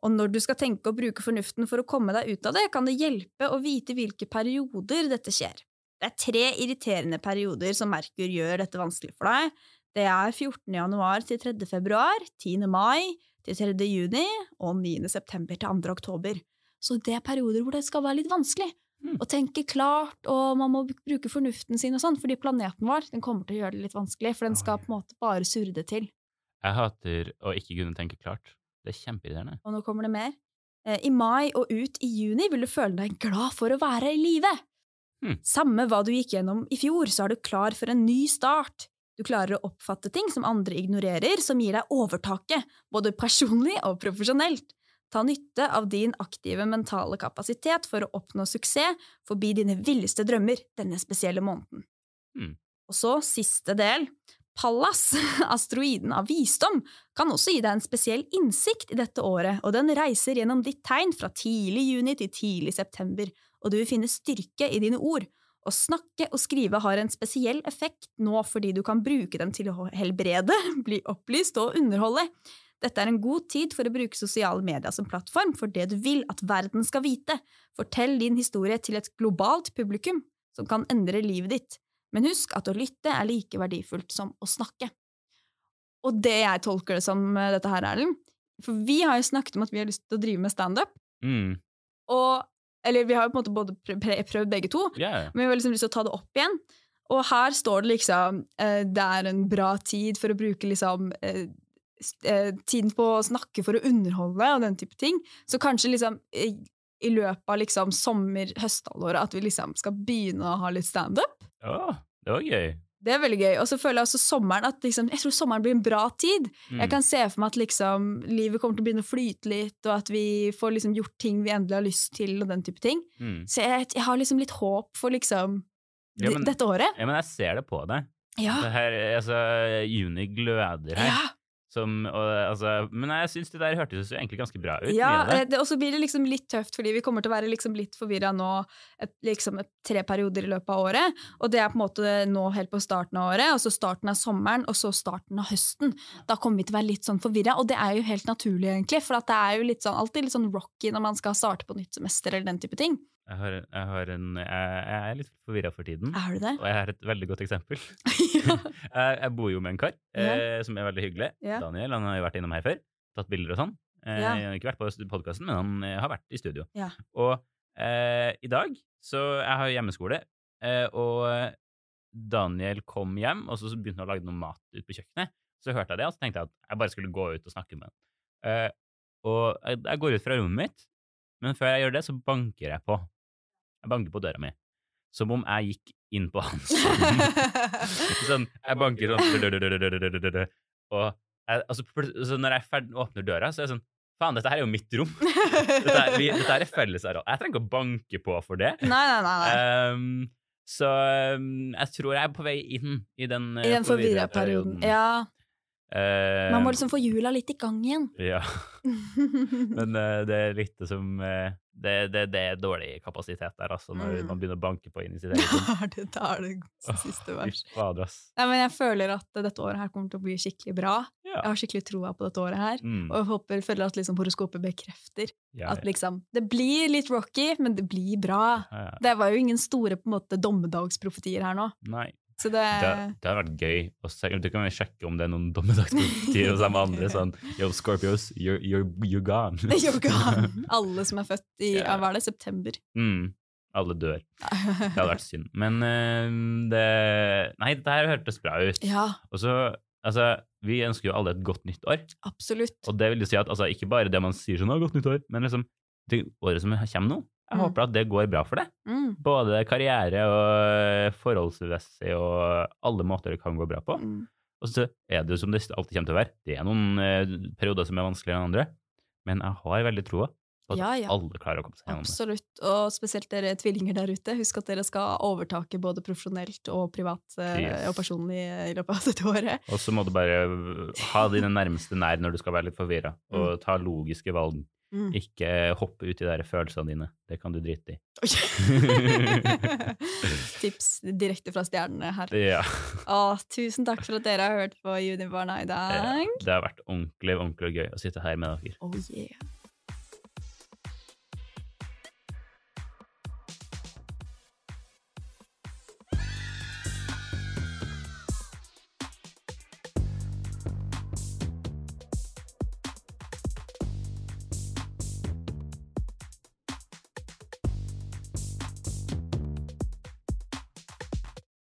Og når du skal tenke og bruke fornuften for å komme deg ut av det, kan det hjelpe å vite hvilke perioder dette skjer. Det er tre irriterende perioder som Merkur gjør dette vanskelig for deg. Det er 14. januar til 3. februar, 10. mai til 3. juni og 9. september til 2. oktober. Så det er perioder hvor det skal være litt vanskelig
Mm.
å tenke klart, og man må bruke fornuften sin og sånn, fordi planeten vår den kommer til å gjøre det litt vanskelig, for den skal på en måte bare surre det til.
Jeg hater å ikke kunne tenke klart. Det er kjempeirriterende.
Og nå kommer det mer. Eh, I mai og ut i juni vil du føle deg glad for å være i live.
Hmm.
Samme hva du gikk gjennom i fjor, så er du klar for en ny start. Du klarer å oppfatte ting som andre ignorerer, som gir deg overtaket, både personlig og profesjonelt. Ta nytte av din aktive mentale kapasitet for å oppnå suksess forbi dine villeste drømmer denne spesielle måneden.
Mm.
Og så siste del. Pallas, (laughs) asteroiden av visdom, kan også gi deg en spesiell innsikt i dette året, og den reiser gjennom ditt tegn fra tidlig juni til tidlig september, og du vil finne styrke i dine ord. Å snakke og skrive har en spesiell effekt nå fordi du kan bruke dem til å helbrede, (laughs) bli opplyst og underholde. Dette er en god tid for å bruke sosiale medier som plattform for det du vil at verden skal vite. Fortell din historie til et globalt publikum som kan endre livet ditt. Men husk at å lytte er like verdifullt som å snakke. Og det jeg tolker det som eh, dette her, Erlend For vi har jo snakket om at vi har lyst til å drive med standup.
Mm.
Og Eller vi har jo på en måte både prø- prø- prøvd begge to,
ja.
men vi har liksom lyst til å ta det opp igjen. Og her står det liksom eh, det er en bra tid for å bruke liksom eh, eh, tiden på å snakke for å underholde og den type ting. Så kanskje liksom i, i løpet av liksom sommer-høsthalvåret at vi liksom skal begynne å ha litt standup.
Ja, det var gøy.
Det er veldig gøy. Og så føler jeg også sommeren at liksom, jeg tror sommeren blir en bra tid.
Mm.
Jeg kan se for meg at liksom, livet kommer til å begynne å flyte litt, og at vi får liksom, gjort ting vi endelig har lyst til, og den type ting.
Mm.
Så jeg, jeg har liksom litt håp for liksom,
Ja, men-
dette året.
Ja, men jeg ser det på deg.
Ja.
Det her, altså, juni gløder her.
Ja.
Som, og, altså, men jeg syns det der hørtes jo egentlig ganske bra ut.
Ja, eh, og så blir det liksom litt tøft, fordi vi kommer til å være liksom litt forvirra nå et, liksom et, tre perioder i løpet av året. Og det er på en måte nå helt på starten av året, og så starten av sommeren, og så starten av høsten. Da kommer vi til å være litt sånn forvirra, og det er jo helt naturlig, egentlig. For det er jo litt sånn, alltid litt sånn rocky når man skal starte på nytt semester eller den type ting.
Jeg, har, jeg, har en, jeg, jeg er litt forvirra for tiden.
Er du det?
Og jeg har et veldig godt eksempel. (laughs) (laughs)
ja.
jeg, jeg bor jo med en kar eh, som er veldig hyggelig.
Ja.
Daniel han har jo vært innom her før. Tatt bilder og sånn. Eh,
Ja.
Han har ikke vært på podkasten, men han eh, har vært i studio.
Ja.
Og eh, i dag så Jeg har hjemmeskole, eh, og Daniel kom hjem, og så begynte han å lage noe mat ute på kjøkkenet. Så hørte jeg det, og så tenkte jeg at jeg bare skulle gå ut og snakke med han. Eh, og jeg, jeg går ut fra rommet mitt, men før jeg gjør det, så banker jeg på. Jeg banker på døra mi. Som om jeg gikk inn på hans (laughs) sånn, jeg banker sånn Og jeg, altså, så når jeg åpner døra, så er jeg sånn Faen, dette her er jo mitt rom. Dette, er, vi, dette her er fellesareal. Jeg trenger ikke å banke på for det.
Nei, nei, nei. nei.
Ehm, så um, jeg tror jeg er på vei inn i den, eh,
I den forvirra perioden. Ja.
Uh,
Man må liksom få hjula litt i gang igjen.
Ja, (laughs) men uh, det er litt som eh, det, det, det er dårlig kapasitet der, altså, når
Mm.
man begynner å banke på inn i sitt (laughs) eget rom.
Da er det, siste vers. Nei, men jeg føler at dette året her kommer til å bli skikkelig bra.
Ja.
Jeg har skikkelig troa på dette året her.
Mm,
Og jeg håper, føler at liksom horoskopet bekrefter
ja,
at liksom Det blir litt rocky, men det blir bra.
ja, ja.
Det var jo ingen store på en måte dommedagsprofetier her nå.
Nei.
Så det,
Det, det har vært gøy. Og Du kan sjekke om det er noen dommedagsprofetier hos de andre. Sånn Yo, Scorpios, you're, you're, you're gone. (laughs)
you're gone. (laughs) Alle som er født i
ja.
hva er det, september.
Mm, alle dør. (laughs) Det hadde vært synd. Men uh, det Nei, det her hørtes bra ut.
ja,
Og så Altså, vi ønsker jo alle et godt nytt år.
absolutt.
Og det vil jo si at altså, ikke bare det man sier sånn 'Å, godt nytt år', men liksom det året som kommer nå. Jeg
Mm.
håper at det går bra for deg.
Mm.
Både karriere og forholdsmessig og alle måter det kan gå bra på.
Mm.
Og så er det jo som det alltid kommer til å være. Det er noen eh, perioder som er vanskeligere enn andre, men jeg har veldig troa på at
Ja, ja.
alle klarer å komme seg gjennom det.
Absolutt. Og spesielt dere tvillinger der ute. Husk at dere skal overtake både profesjonelt og privat eh,
Yes.
og personlig i løpet av dette året.
Og så må du bare ha dine nærmeste nær når du skal være litt forvirra, og ta logiske valg.
Mm.
Ikke hoppe ut i de følelsene dine. Det kan du drite i. (laughs)
Tips direkte fra stjernene her.
Ja.
Å, tusen takk for at dere har hørt på Junibarna i dag.
Det har vært ordentlig, ordentlig gøy å sitte her med dere.
Oh yeah.